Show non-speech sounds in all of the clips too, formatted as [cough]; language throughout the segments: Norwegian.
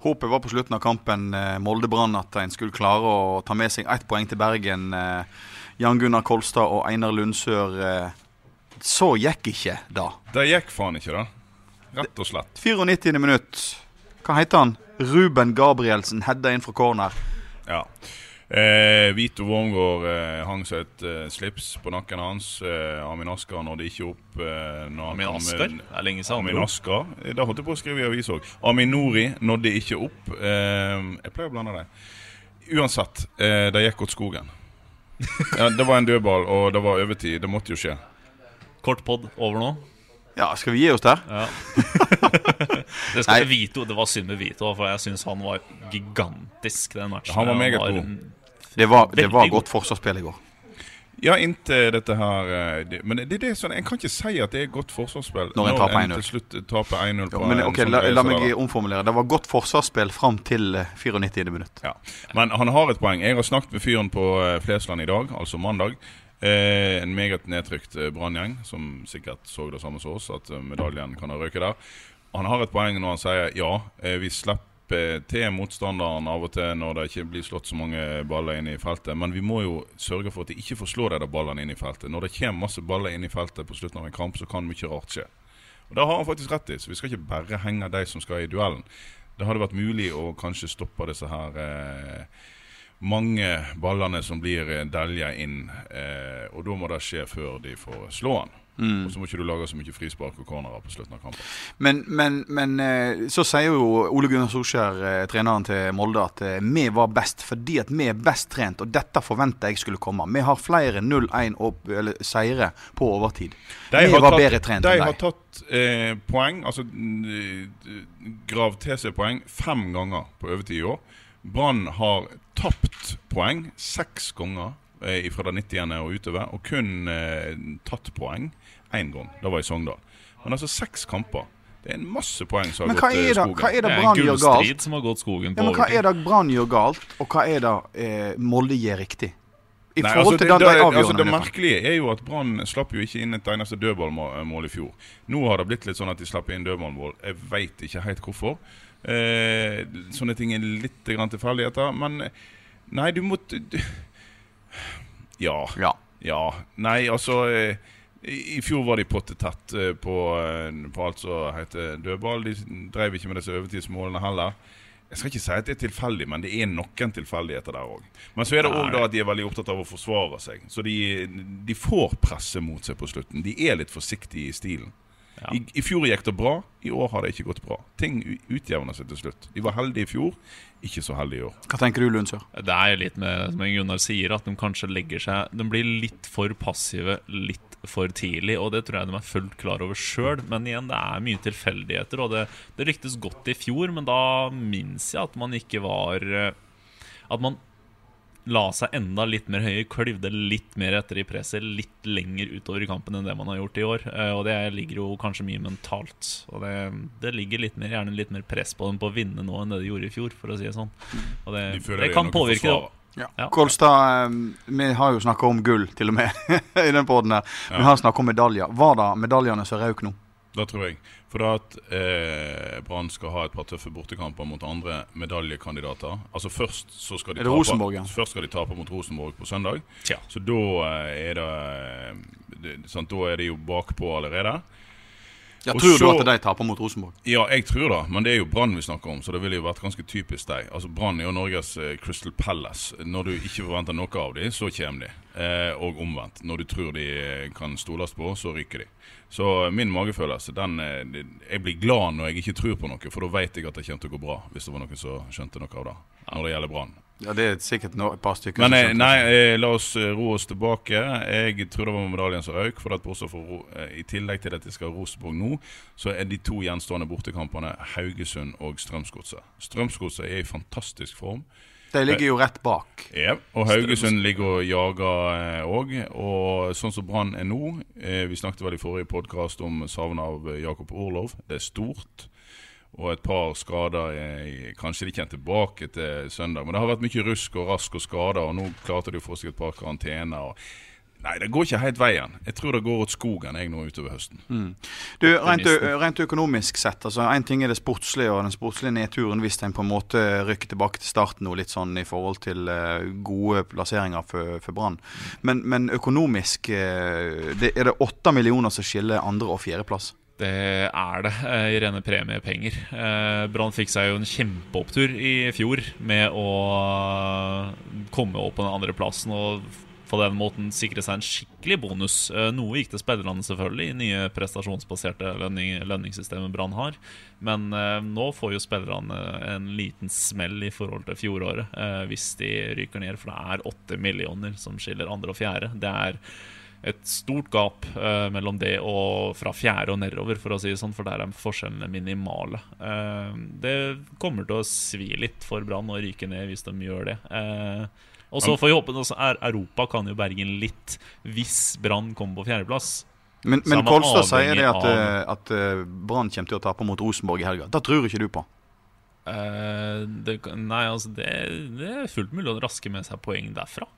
Håpet var på slutten av kampen eh, Molde-Brann at en skulle klare å ta med seg ett poeng til Bergen. Eh, Jan Gunnar Kolstad og Einar Lundsør. Eh, så gikk ikke da. Det gikk faen ikke, da. Rett og slett. 94. minutt. Hva heter han? Ruben Gabrielsen hedda inn fra corner. Ja. Eh, Vito Wormgård eh, hang seg et eh, slips på nakken hans. Eh, Amin Asker nådde ikke opp. Eh, når Amin Asker? Det er lenge siden. Amin. Asker. Eh, Det holdt jeg på å skrive i avis òg. Amin Nori nådde ikke opp. Eh, jeg pleier å blande dem. Uansett, eh, det gikk godt skogen. Ja, det var en dødball, og det var overtid. Det måtte jo skje. Kort pod over nå. Ja, skal vi gi oss der? Ja. [laughs] det Vito. Det var synd med Vito, for jeg syns han var gigantisk den matchen. Han var meget god. Det var, det var godt forsvarsspill i går. Ja, inntil dette her eh, det, Men det, det er sånn, en kan ikke si at det er godt forsvarsspill Når en taper 1-0. til slutt taper 1-0 Jo, på men en sånn la, la meg omformulere. Det var godt forsvarsspill fram til eh, 94. minutt. Ja. Men han har et poeng. Jeg har snakket med fyren på eh, Flesland i dag, altså mandag. Eh, en meget nedtrykt eh, branngjeng, som sikkert så det samme som oss, at eh, medaljen kan ha røket der. Han har et poeng når han sier ja, eh, vi slipper til motstanderen av og til når det ikke blir slått så mange baller inn i feltet, men vi må jo sørge for at de ikke får slå de ballene inn i feltet. Når det kommer masse baller inn i feltet på slutten av en kamp, så kan mye rart skje. Og Det har han faktisk rett i, så vi skal ikke bare henge de som skal i duellen. Det hadde vært mulig å kanskje stoppe disse her eh, mange ballene som blir eh, delja inn. Eh, og da må det skje før de får slå han. Og så må ikke du lage så mye frispark og cornerer på slutten av kampen. Men, men, men eh, så sier jo Ole Gunnar Solskjær, eh, treneren til Molde, at eh, vi var best fordi at vi er best trent. Og dette forventa jeg skulle komme. Vi har flere 0-1-seire på overtid. De vi var tatt- bedre trent de enn har tatt eh, poeng, altså grav til seg poeng, fem ganger på overtid i år. Brann har tapt poeng seks ganger eh, fra det 90. og utover, og kun eh, tatt poeng én gang. Det var i Sogndal. Men altså seks kamper. Det er en masse poeng som har Men gått eh, det, skogen. hva er det Det en Brann gjør galt? som har gått skogen på Ja, men hva er det Brann gjør galt, og hva er det eh, Molde gjør riktig? I Nei, forhold altså, til det, den, de det, altså, det merkelige er jo at Brann slapp jo ikke inn et eneste dødballmål i fjor. Nå har det blitt litt sånn at de slapp inn dødballmål. Jeg veit ikke helt hvorfor. Eh, sånne ting er litt tilfeldigheter. Men nei, du må du, Ja. Ja. Ja. Nei, altså eh, i i fjor var de pottetett eh, på, eh, på alt som heter dødball. De drev ikke med disse overtidsmålene heller. Jeg skal ikke si at det er tilfeldig, men det er noen tilfeldigheter der òg. Men så er det òg at de er veldig opptatt av å forsvare seg. Så de, de får presse mot seg på slutten. De er litt forsiktige i stilen. Ja. I, I fjor gikk det bra, i år har det ikke gått bra. Ting utjevner seg til slutt. De var heldige i fjor, ikke så heldige i år. Hva tenker du, Lundsjø? Det er litt med som Gunnar sier, at de kanskje legger seg De blir litt for passive litt for tidlig, og det tror jeg de er fullt klar over sjøl. Men igjen, det er mye tilfeldigheter, og det, det lyktes godt i fjor, men da minnes jeg at man ikke var eh, At man la seg enda litt mer høye, klivde litt mer etter i presset, litt lenger utover i kampen enn det man har gjort i år. Eh, Og det ligger jo kanskje mye mentalt. Og det, det ligger litt mer, gjerne litt mer press på dem på å vinne nå enn det de gjorde i fjor, for å si det sånn. Og det, De det kan påvirke òg. Ja. Ja. Kolstad, eh, vi har jo snakka om gull, til og med, [laughs] i den poden her. Vi har snakka om medaljer. Var det medaljene som røk nå? Det tror jeg. For da at eh, Brann skal ha et par tøffe bortekamper mot andre medaljekandidater. Altså Først så skal de det tape ja? Først skal de tape mot Rosenborg på søndag. Tja. Så da eh, er det, eh, det sant, Da er de jo bakpå allerede. Ja, tror så- du at de taper mot Rosenborg? Ja, jeg tror det, men det er jo Brann vi snakker om, så det ville jo vært ganske typisk deg. Altså Brann er jo Norges eh, Crystal Palace. Når du ikke forventer noe av dem, så kommer de. Eh, og omvendt. Når du tror de eh, kan stoles på, så ryker de. Så eh, min magefølelse, den eh, Jeg blir glad når jeg ikke tror på noe, for da vet jeg at det kommer til å gå bra. Hvis det var noen som skjønte noe av det. Når det gjelder Brann. Ja, Det er sikkert no, et par stykker. Men nei, det. eh, la oss eh, ro oss tilbake. Jeg tror det var medaljen som røyk. For at ro, eh, I tillegg til at de skal ha Rosenborg nå, så er de to gjenstående bortekampene Haugesund og Strømsgodset. Strømsgodset er i fantastisk form. De ligger jo rett bak. Ja, og Haugesund ligger og jager òg. og sånn som Brann er nå Vi snakket vel i forrige podkast om savnet av Jakob Orlov. Det er stort. Og et par skader Jeg, Kanskje de kommer tilbake til søndag. Men det har vært mye rusk og rask og skader, og nå klarte de å få seg et par karantener. Og Nei, det går ikke helt veien. Jeg tror det går åt skogen jeg nå utover høsten. Du, rent, rent økonomisk sett, altså en ting er det sportslige og den sportslige nedturen hvis en på en måte rykker tilbake til starten nå, litt sånn i forhold til gode plasseringer for, for Brann. Men, men økonomisk det, er det åtte millioner som skiller andre- og fjerdeplass. Det er det, eh, i rene premiepenger. Eh, Brann fikk seg jo en kjempeopptur i fjor med å komme opp på den andre plassen og på den måten sikre seg en skikkelig bonus. Eh, Noe gikk til spillerne, selvfølgelig, i nye prestasjonsbaserte lønning, lønningssystemet Brann har. Men eh, nå får jo spillerne en liten smell i forhold til fjoråret, eh, hvis de ryker ned. For det er åtte millioner som skiller andre og fjerde. Det er et stort gap eh, mellom det og fra fjerde og nedover, for å si det sånn, for der er forskjellene minimale. Eh, det kommer til å svi litt for Brann å ryke ned hvis de gjør det. Eh, og så får vi håpe også, er, Europa kan jo berge litt hvis Brann kommer på fjerdeplass. Men, men Kolstad sier det at, av- eh, at eh, Brann kommer til å tape mot Rosenborg i helga. Det tror ikke du på. Eh, det, nei, altså det, det er fullt mulig å raske med seg poeng derfra.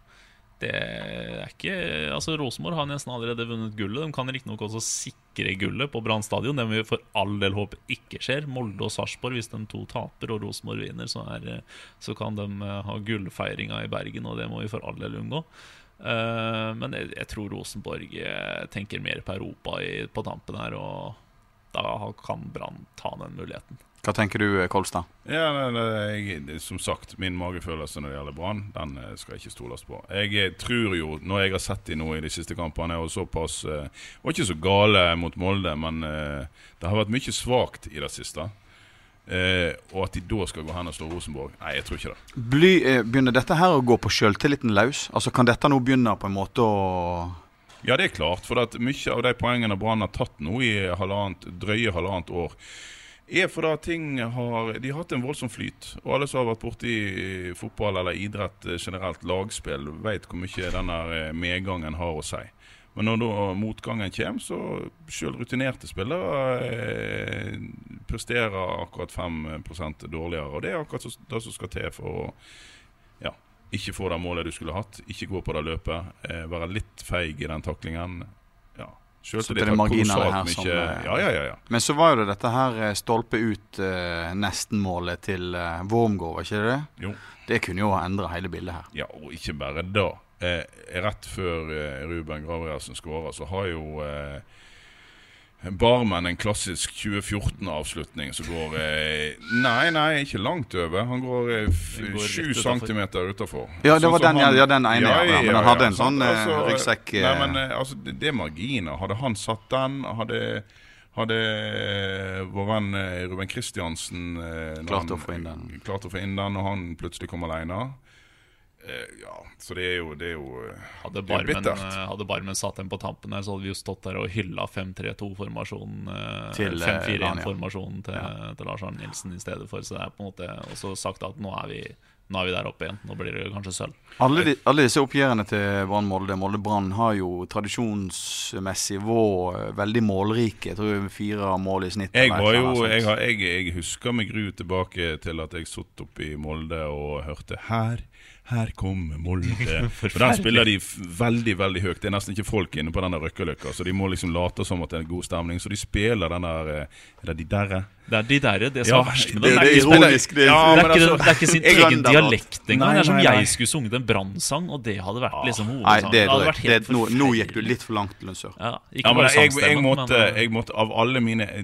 Det er ikke Altså Rosenborg har nesten allerede vunnet gullet. De kan riktignok også sikre gullet på Brann stadion. Det må vi for all del håpe ikke skjer. Molde og Sarpsborg, hvis de to taper og Rosenborg vinner, så, er, så kan de eh, ha gullfeiringa i Bergen, og det må vi for all del unngå. Eh, men jeg, tror Rosenborg eh, tenker mer på Europa på tampen her, og da kan Brann ta den muligheten. Hva tenker du, Kolstad? Ja, nei, nei, jeg, Som sagt, min magefølelse når det gjelder Brann, den eh, skal jeg ikke stoles på. Jeg eh, tror jo, når jeg har sett de nå i de siste kampene, og såpass eh, Var ikke så gale mot Molde, men eh, det har vært mye svakt i det siste. Eh, og at de da skal gå hen og slå Rosenborg Nei, jeg tror ikke det. Bly, eh, begynner dette her å gå på sjøltilliten løs? Altså Kan dette nå begynne på en måte å Ja, det er klart. For at mye av de poengene Brann har tatt nå i halvannet, drøye halvannet år, er fordi at ting har De har hatt en voldsom flyt. Og alle som har vært borti fotball eller idrett eh, generelt, lagspill, vet hvor mye denne eh, medgangen har å si. Men når da motgangen kommer, så selv rutinerte spillere eh, presterer akkurat 5 dårligere. Og det er akkurat det som skal til for å ikke få det målet du skulle hatt. Ikke gå på det løpet. Eh, være litt feig i den taklingen. Ja. Så det er marginer her som, eh, Ja, ja, ja. ja. Men så var jo det dette her eh, stolpe ut eh, nesten-målet til eh, Wormgård, var ikke det? det? Jo. Det kunne jo ha endra hele bildet her. Ja, og ikke bare da. Eh, rett før eh, Ruben Gabrielsen skåra, så har jo eh, Barmen en klassisk 2014-avslutning som går eh, Nei, nei, ikke langt over. Han går eh, sju centimeter utafor. Ja, det var den, han, ja, den ene, ja, men han hadde en sånn, altså, ryggsekk, eh. Nei, men altså, det, det er marginer. Hadde han satt den, hadde hadde vår venn Ruben Kristiansen Klart å få inn den. Klart å få inn den, og han plutselig kom alene. Eh, ja, så det er jo Det er jo eh, Hadde det er Barmen, bittert. eh, hadde Barmen satt dem på tampen her, så hadde vi jo stått der og hylla 5-3-2-formasjonen. eh, Til, 5-4-1-formasjonen til, til Lars Arne Nilsen i stedet for. Så det er på en måte også sagt at nå er vi, nå er vi der oppe igjen. Nå blir det kanskje sølv. Alle, de, alle disse oppgjørene til Brann Molde Molde Brann har jo tradisjonsmessig eh, veldig målrike. Jeg tror fire mål i snitt. Jeg, var jo, jeg, jeg, jeg husker med gru tilbake til at jeg satt oppe i Molde og hørte Her, her kommer Molde. [laughs] For den spiller de veldig veldig høyt. Det er nesten ikke folk inne på denne Røkkeløkka, så de må liksom late som at det er en god stemning. Så de spiller den der eh, Er det de derre? Det er de derre, det som Ja, er verst med det- det. det er ikke ironisk, det er- det, er ikke, det er ikke sin [laughs] egen dialekt engang. Det er som nei, nei. jeg skulle sunget en brannsang, og det hadde vært liksom hovedsangen. det hadde vært helt Nå, nå gikk du litt for langt, Lundsør. Ja, Ja, men jeg, jeg, måtte, eh, jeg måtte Av alle mine eh,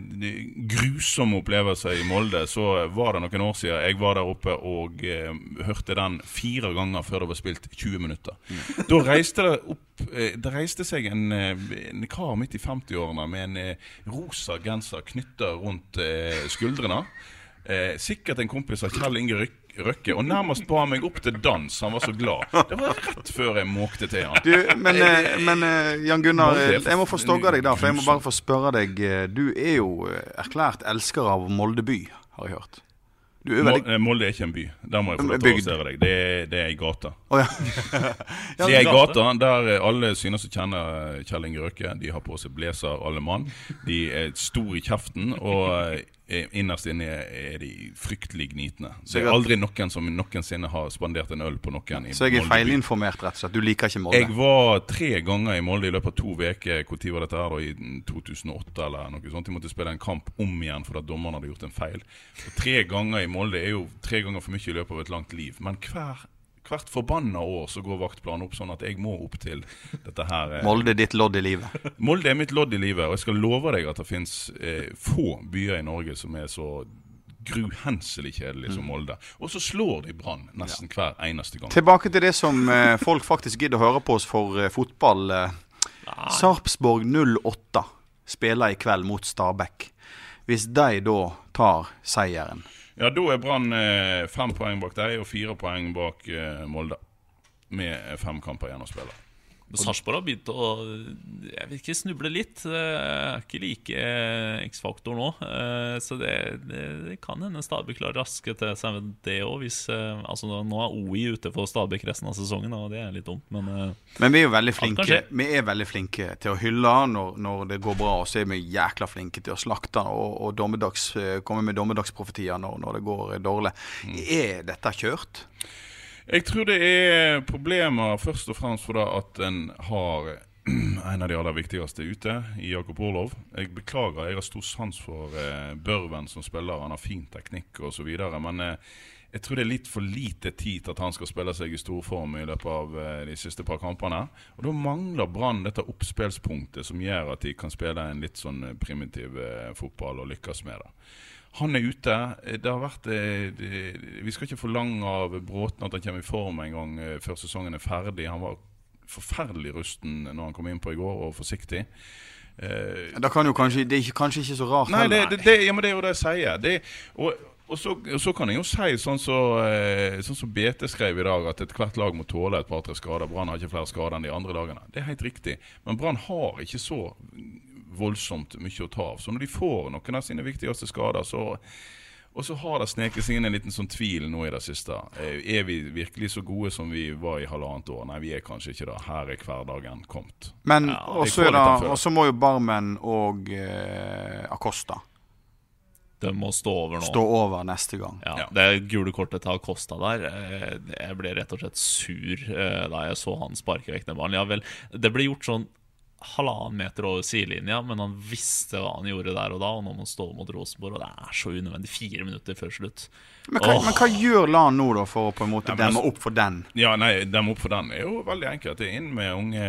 grusomme opplevelser i Molde, så var det noen år siden jeg var der oppe og eh, hørte den fire ganger før det var spilt 20 minutter. Mm. Da reiste det opp eh, Det reiste seg en, eh, en kar midt i 50-årene med en eh, rosa genser knytta rundt eh, skuldrene. Eh, sikkert en kompis av Kjell Inge Røk- Røkke, og nærmest ba meg opp til dans. Han var så glad. Det var rett før jeg måkte til han. Du, men, eh, men eh, Jan Gunnar, eh, jeg må få stogge deg der, for jeg må bare få spørre deg. eh, Du er jo eh, erklært elsker av Molde by, har jeg hørt. Du veldig eh, Molde er ikke en by. Der må jeg få lov til å arrestere deg. Det er, det er ei gate. Oh, ja. [laughs] Det er ei gate der eh, alle synes å kjenne eh, Kjell Inge Røkke. De har på seg blazer, alle mann. De er stor i kjeften, og innerst inne er de fryktelig gnitne. Det er aldri noen som noensinne har spandert en øl på noen i Så jeg er feilinformert, rett og slett. Du liker ikke Molde? Jeg var tre ganger i Molde i løpet av to uker. Når var dette her? da? I 2008 eller noe sånt. Jeg måtte spille en kamp om igjen fordi dommeren hadde gjort en feil. Og tre ganger i Molde er jo tre ganger for mye i løpet av et langt liv. Men hver, hvert forbanna år så går vaktplanen opp sånn at jeg må opp til dette her. eh, Molde er ditt lodd i livet. [laughs] Molde er mitt lodd i livet, og jeg skal love deg at det fins eh, få byer i Norge som er så gruhenselig kjedelig som Molde. Og så slår de Brann nesten hver eneste gang. Tilbake til det som eh, folk faktisk gidder å høre på oss for eh, fotball. Eh. Sarpsborg 08 spiller i kveld mot Stabæk. Hvis de da tar seieren Ja, da er Brann eh, fem poeng bak deg og fire poeng bak eh, Molde. Med eh, fem kamper igjen å spille. Sarpsborg har begynt å jeg vet ikke, snuble litt. Det er ikke like eh, X-faktor nå. Eh, Så det, det, det kan hende Stabæk klarer raske til seg med det òg. Altså, nå er OI ute for Stabæk resten av sesongen, og det er litt dumt, men eh, Men vi er jo veldig flinke. Vi er veldig flinke til å hylle når, når det går bra, og så er vi jækla flinke til å slakte og, og dommedags, eh, komme med dommedagsprofetier når, når det går dårlig. Mm. Er dette kjørt? Jeg tror det er problemer først og fremst fordi at en har en av de aller viktigste ute, i Jakob Orlov. Jeg beklager, jeg har stor sans for eh, Børven som spiller. Han har fin teknikk osv. Men eh, jeg tror det er litt for lite tid til at han skal spille seg i storform i løpet av eh, de siste par kampene. Og da mangler Brann dette oppspillspunktet som gjør at de kan spille en litt sånn eh, primitiv eh, fotball og lykkes med det. Han er ute. Det har vært eh, det, Vi skal ikke forlange av Bråten at han kommer i form en gang eh, før sesongen er ferdig. Han var forferdelig rusten når han kom inn på i går, og forsiktig. Eh, kan kanskje, det er kanskje ikke så rart Nei, heller. det, det, ja, men det er jo det jeg sier. Det, og, og, så, og så kan jeg jo si, sånn som så, sånn så BT skrev i dag, at ethvert lag må tåle et par-tre skader. Brann har ikke flere skader enn de andre lagene. Det er helt riktig. Men Brann har ikke så voldsomt mye å ta av. Så når de får noen av sine viktigste skader, så og så har det sneket seg inn en liten sånn tvil nå i det siste. Eh, Er vi virkelig så gode som vi var i halvannet år? Nei, vi er kanskje ikke det. Her er hverdagen kommet. Men ja, er og så må jo Barmen og eh, Acosta det må stå over nå. stå over neste gang. Ja, Ja. Det gule kortet til Acosta der eh, Jeg ble rett og slett sur eh, da jeg så han sparke vekk den ballen. Ja vel, det ble gjort sånn halvannen meter over sidelinja, men han visste hva han gjorde der og da. Og nå må han stå mot Rosenborg, og det er så unødvendig. Fire minutter før slutt. Men hva, men hva gjør LAN nå, da, for å på en måte Ja, demme altså- opp for den? Ja, nei, Demme opp for den er jo veldig enkelt. Det er inn med unge,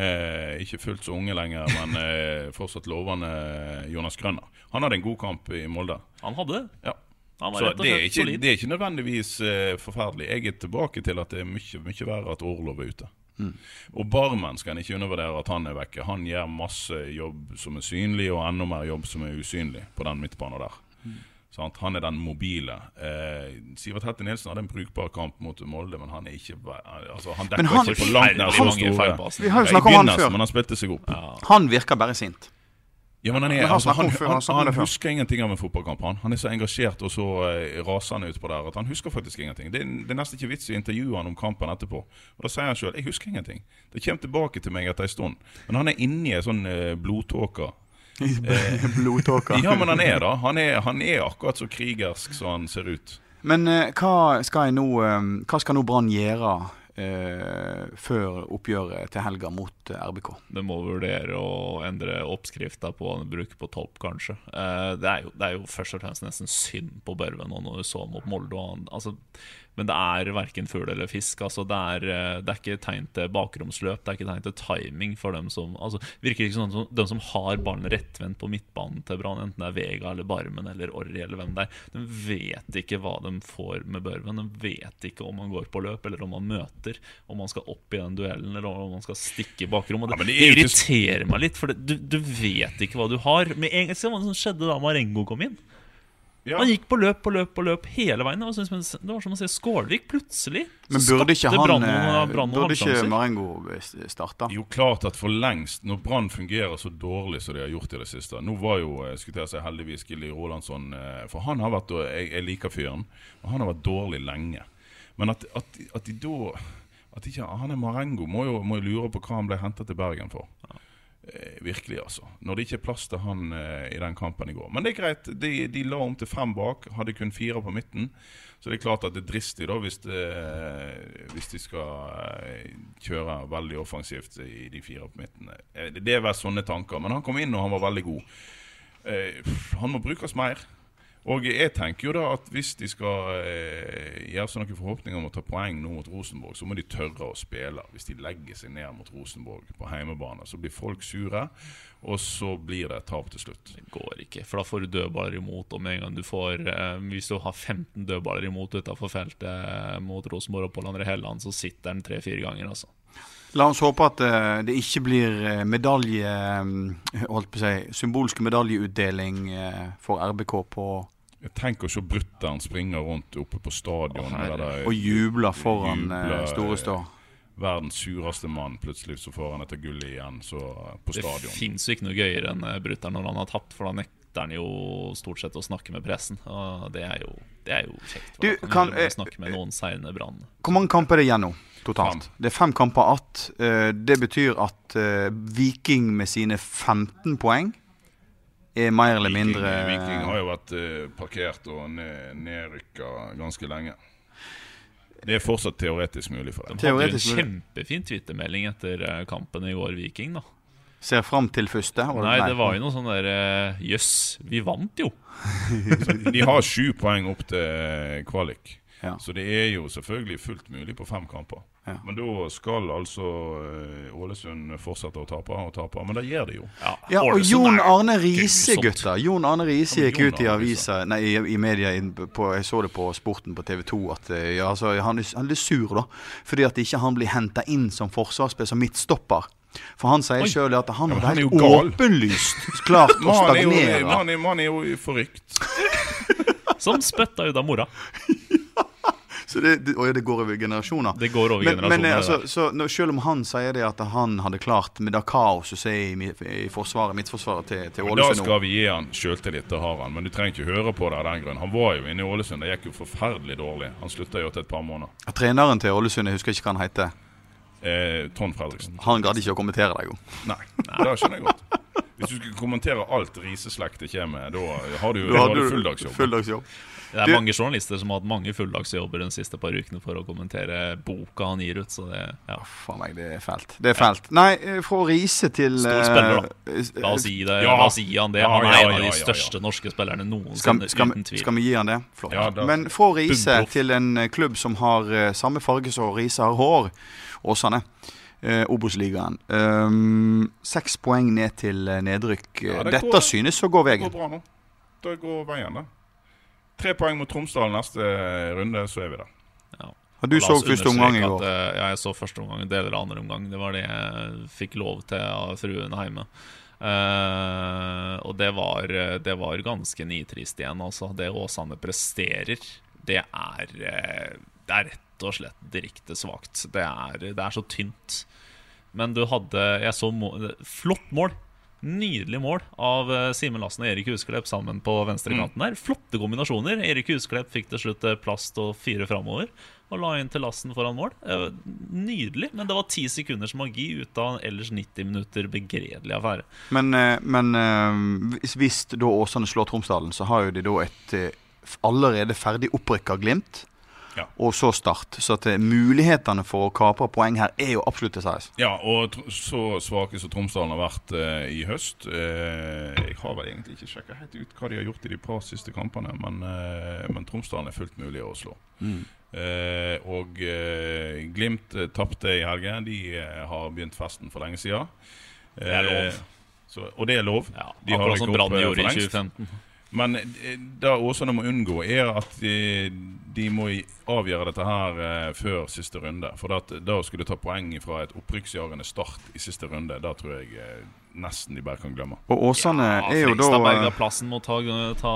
ikke fullt så unge lenger, men [laughs] eh, fortsatt lovende Jonas Grønner. Han hadde en god kamp i Molde. Han hadde det. Ja. Så det er, ikke, det er ikke nødvendigvis uh, forferdelig. Jeg er tilbake til at det er mye, mye verre at Orlov er ute. Mm. Og Barmen skal en ikke undervurdere at han er vekke. Han gjør masse jobb som er synlig, og enda mer jobb som er usynlig på den midtbanen der. Mm. Sant? Han er den mobile. Eh, Sivert Hette Nilsen hadde en brukbar kamp mot Molde, men han er ikke altså, Han dekker han- ikke på langt nær så mange store. Vi har jo snakka om han før. Men han spilte seg opp. Han virker bare sint. Ja, men han, er, altså, han, han han, husker ingenting av en fotballkamp. Han, han er så engasjert og så eh, rasende utpå der at han husker faktisk ingenting. Det, det er nesten ikke vits i å intervjue han om kampen etterpå. Og Da sier han sjøl 'jeg husker ingenting'. Det kommer tilbake til meg etter en stund. Men han er inni ei sånn eh, blodtåke. [laughs] [laughs] blodtåke? Ja, men han er da. Han er, han er akkurat så krigersk som han ser ut. Men eh, hva skal nå eh, Hva skal nå Brann gjøre eh, før oppgjøret til helga mot eh, RBK? Det må vurdere å endre oppskrifta på å bruke på topp, kanskje. Eh, det, er jo, det er jo først og fremst nesten synd på Børven nå når du så mot Molde. og han- Altså, men det er verken fugl eller fisk. Altså, det, er, eh, det er ikke tegn til bakromsløp, det er ikke tegn til timing for dem som altså, Virker ikke sånn som de som har ballen rettvendt på midtbanen til Brann, enten det er Vega eller Barmen eller Orri eller hvem det er. De vet ikke hva de får med Børven. De vet ikke om han går på løp eller om han møter. Om han skal opp i den duellen eller om han skal stikke i bakrom. Det, det er irriterer meg litt, for det, du, du vet ikke hva du har. Med en Se hva som skjedde da Marengo kom inn. Ja. Han gikk på løp på løp på løp hele veien. Det var, som, det var som å se Skålvik plutselig. Men burde ikke han Brann og eh, Brann Burde ikke. Marengo starte? Jo, klart at for lengst, når Brann fungerer så dårlig som de har gjort i det siste Nå var jo eh, skulle jeg si, heldigvis Gilly Rolandsson eh, For han har vært jeg, jeg liker fyren, men han har vært dårlig lenge. Men at, at, at de da At ikke Han er Marengo, må jo, må jo lure på hva han ble hentet til Bergen for. Eh, virkelig, altså. Når det ikke er plass til han eh, i den kampen i går. Men det er greit. De, de la om til fem bak, hadde kun fire på midten. Så det er klart at det er dristig da hvis, det, hvis de skal eh, kjøre veldig offensivt i de fire på midten. Eh, Det er vel sånne tanker. Men han kom inn og han var veldig god. Eh, han må brukes mer. Og jeg tenker jo da at hvis de skal eh, gjøre seg noen forhåpninger om å ta poeng nå mot Rosenborg, så må de tørre å spille. Hvis de legger seg ned mot Rosenborg på heimebane, så blir folk sure, og så blir det et tap til slutt. Det går ikke, for da får du dødballer imot. Og med en gang du får eh, Hvis du har 15 dødballer imot utenfor feltet eh, mot Rosenborg og Pål André Helland, så sitter den tre-fire ganger, altså. La oss håpe at eh, det ikke blir eh, medalje holdt på å si, Symbolsk medaljeutdeling for RBK på Tenk å se brutter'n springe rundt oppe på stadion oh, det der- Og jubler foran eh, Jubler, Store Stå. Verdens sureste mann. Plutselig så får han dette gullet igjen så, på Det stadion. fins jo ikke noe gøyere enn eh, brutter'n når han har tapt, for da nekter han jo stort sett å snakke med pressen. Og det er jo, det er jo kjekt. Du, kan kan- eh, snakke med noen seine Brann. Hvor mange kamper er det igjen nå totalt? Det er fem kamper att. Eh, det betyr at eh, Viking med sine 15 poeng er mer eller Viking, mindre Viking har jo vært eh, parkert og ned, nedrykka ganske lenge. Det er fortsatt teoretisk mulig for dem. De hadde jo en kjempefin twittermelding etter eh, kampen i går, Viking. da Ser fram til første. var Nei, det var jo noe sånn der eh, Jøss, vi vant jo! [laughs] De har sju poeng opp til kvalik. Ja. Så det er jo selvfølgelig fullt mulig på fem kamper. Ja. Men da skal altså eh, Ålesund fortsette å tape og tape. Men det gjør de jo. Ja, og Ålesund Jon Arne Riise, gutter. Jon Arne Riise gikk ut i avisa Nei, i, i media på, Jeg så det på Sporten på TV 2 at eh, ja, altså, han, er, han er litt sur, da. Fordi at ikke han blir henta inn som forsvarsspiller, som midtstopper. For han sier sjøl at han Ja, han er helt jo åpenlyst klart å er jo, stagnere. man er, man er jo forrykt. Som spytta ut av mora. [laughs] Så det, det, og det går over generasjoner. Det går over Men, men generasjoner. Men, altså, så når, selv om han sier det at han hadde klart med det kaoset som er i, i forsvaret, midtforsvaret til, til Ålesund Da skal vi gi han sjøltillit, det har han. Men du trenger ikke høre på det av den grunn. Han var jo inne i Ålesund, det gikk jo forferdelig dårlig. Han slutta jo etter et par måneder. Treneren til Ålesund, jeg husker ikke hva han heter, Eh, Trond Fredriksen. han gadd ikke å kommentere det, jo. Nei, det skjønner jeg godt. [laughs] Hvis du skulle kommentere alt riseslektet kommer med, da har du, Da har du fulldagsjobb. fulldagsjobb. Det er Du- mange journalister som har hatt mange fulldagsjobber de siste par ukene for å kommentere boka han gir ut, så det ja. Faen meg, det er fælt. Det er fælt. Nei, eh, fra Riise til Stor spiller, da. eh, La oss gi det. Ja. La oss gi han det. Han er en av de største norske spillerne noensinne, skal, uten tvil. skal vi gi han det? Flott. Ja, da- Men fra Riise til en eh, klubb som har samme farge som Riise har hår, Åsane. Uh, Obos-ligaen. Um, seks poeng ned til eh, nedrykk. Ja, det Dette går- synes å gå Det går bra nå. Det går veien, da. Tre poeng mot Tromsdal neste runde, så er vi der. Har du så første omgang i går? at, eh, ja, jeg så første omgang, deler av andre omgang. Det var det jeg fikk lov til av fruen hjemme. Uh, og det var, det var ganske nitrist igjen, altså. Det Åsane presterer, det er, eh, det er rett og slett direkte svakt. Det det er så tynt. Men du hadde Jeg så mål, flott mål. Nydelig mål av eh, Simen Lassen og Erik Husklepp sammen på venstrekanten der. Flotte kombinasjoner. Erik Husklepp fikk til slutt plast og fire framover og la inn til Lassen foran mål. Eh, Nydelig, men det var ti sekunders magi ut av en ellers 90 minutter begredelig affære. Men, eh, men eh, hvis, da Åsane slår Tromsdalen, så har jo de da et eh, allerede ferdig opprykka Glimt. Ja. Og så Start. Så at eh, mulighetene for å kapre poeng her er jo absolutt til sides. Ja, og tr- så svake som Tromsdalen har vært eh, i høst eh, Jeg har vel egentlig ikke sjekka helt ut hva de har gjort i de par siste kampene, men, eh, men Tromsdalen er fullt mulig å slå. Eh, og eh, Glimt eh, tapte i helgen. De eh, har begynt festen for lenge siden. Det er lov. Eh, så, og det er lov. Ja, De har akkurat som Brann gjorde i 2015. Men eh, det Åsane må unngå, er at de, de må avgjøre dette her eh, før siste runde. For det, da å skulle ta poeng fra et opprykksjagende Start i siste runde, da tror jeg eh, nesten de bare kan glemme. Og Åsane Ja, er jo da Fredrikstad Bergaplassen må ta, ta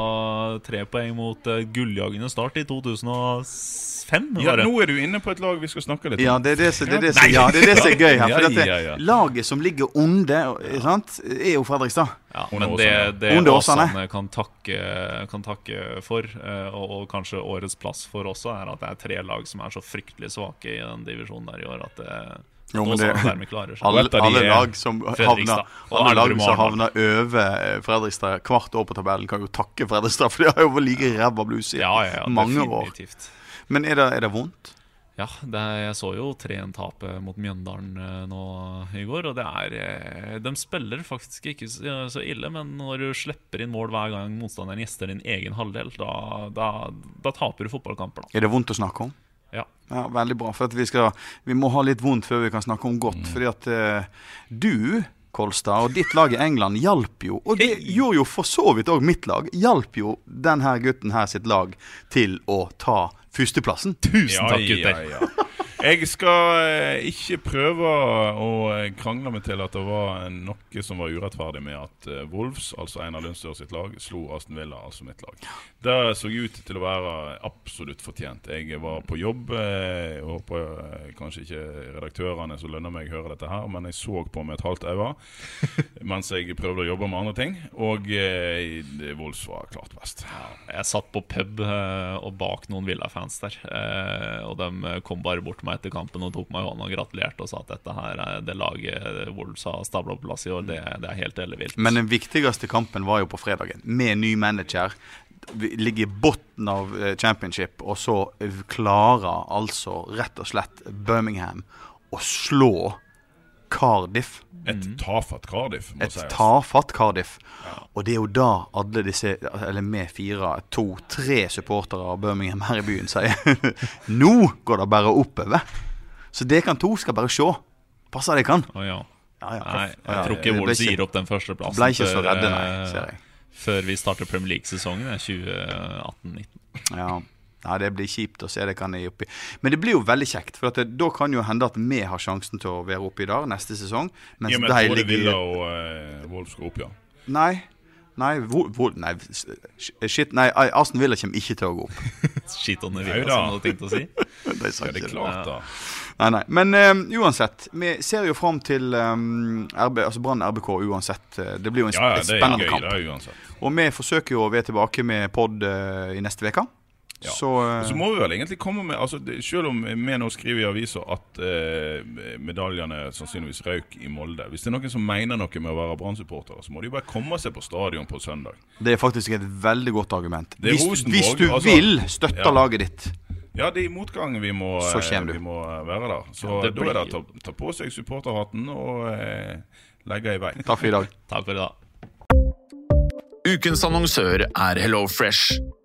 tre poeng mot uh, gulljagende Start i 2005. Ja, det. nå er du inne på et lag vi skal snakke litt om. Ja, det er det, som- det, er det, som- ja, det, er det som er gøy her. For Ja, dette. Laget som ligger onde, sant, er jo Fredrikstad. Ja, men det, det Åsane. Åsane kan takke, kan takke for, eh, og, og kanskje årets plass for også, er at det er tre lag som er så fryktelig svake i den divisjonen der i år at det, Jo, men det- klarer. Alle, alle er lag som havner, alle lag som havner over eh, Fredrikstad hvert år på tabellen, kan jo takke Fredrikstad, for de har jo vært like ræva blues i Ja, ja, mange år. Men er det, er det vondt? Ja, det, jeg så jo 3-1-tapet mot Mjøndalen eh, nå i går, og det er eh, De spiller faktisk ikke så, så ille, men når du slipper inn mål hver gang motstanderen gjester din egen halvdel, da, da, da taper du fotballkamper, da. Er det vondt å snakke om? Ja. Ja, Veldig bra. For at vi, skal, vi må ha litt vondt før vi kan snakke om godt. Fordi at eh, du, Kolstad, og ditt lag i England hjalp jo, og det gjorde jo for så vidt òg mitt lag, hjalp jo denne gutten her sitt lag til å ta førsteplassen. Tusen takk, gutter. Ja, ja. Jeg skal eh, ikke prøve å eh, krangle meg til at det var noe som var urettferdig med at eh, Wolves, altså Einar Lundsør sitt lag, slo Aston Villa, altså mitt lag. Det så ut til å være absolutt fortjent. Jeg var på jobb. Jeg håper kanskje ikke redaktørene som lønner meg, hører dette her, men jeg så på med et halvt øye [laughs] mens jeg prøvde å jobbe med andre ting. Og eh, Wolves var klart best. Jeg satt på pub og bak noen Villa-fans der, og de kom bare bort til meg etter kampen og tok meg i hånden og gratulerte og sa at dette her er det laget Wolves har stabla på plass i år. Det, det er helt ellevilt. Men den viktigste kampen var jo på fredagen, med ny manager. Vi ligger i bunnen av eh, championship, og så klarer altså rett og slett Birmingham å slå Cardiff. Et tafatt Cardiff, må Et tafatt Cardiff. Og det er jo da alle disse, eller vi fire, to, tre supportere av Birmingham her i byen sier [laughs] Nå går det bare oppover. Så det kan to skal bare se. Passer det kan. Å, ja. Ja, ja. Nei, jeg Ja, tror ikke Wolves gir opp den førsteplassen Ble ikke så redde, nei, eh, ser jeg. før vi starter Premier League-sesongen eh, 2018-19. Ja. Nei, det blir kjipt å se det kan jeg oppi. Men det blir jo veldig kjekt, for at det, da kan jo hende at vi har sjansen til å være oppi der neste sesong. Mens Ja, men jeg tror det ligger Villa og uh, Wolf skal opp, ja. Nei. Nei, hvor, hvor, nei, shit, nei, Aston Villa kommer ikke til å gå opp. [laughs] Nei Villa, som du hadde tenkt å si. De [laughs] er, det er klart, da. Nei, nei. Men um, uansett, vi ser jo fram til um, RB, altså Brann RBK uansett. Eh, Det blir jo en sp Ja, ja, det er spennende gøy, kamp. det er. Og vi forsøker jo å være tilbake med pod uh, i neste uke. Ja. Så, uh, så må vi vel egentlig komme med altså, det, Selv om vi nå skriver i avisa at eh, medaljene sannsynligvis røyk i Molde Hvis det er noen som mener noe med å være Brann-supportere, så må de bare komme seg på stadion på søndag. det er faktisk et veldig godt argument. Hvis, hvis du altså- vil støtte Ja. laget ditt. Ja, det er i motgang vi må, Så eh, vi må være der. Så Ja, da er det å ta, ta på seg supporterhatten og eh, legge i vei. Takk for i dag. Takk for i dag. Ukens annonsør er HelloFresh.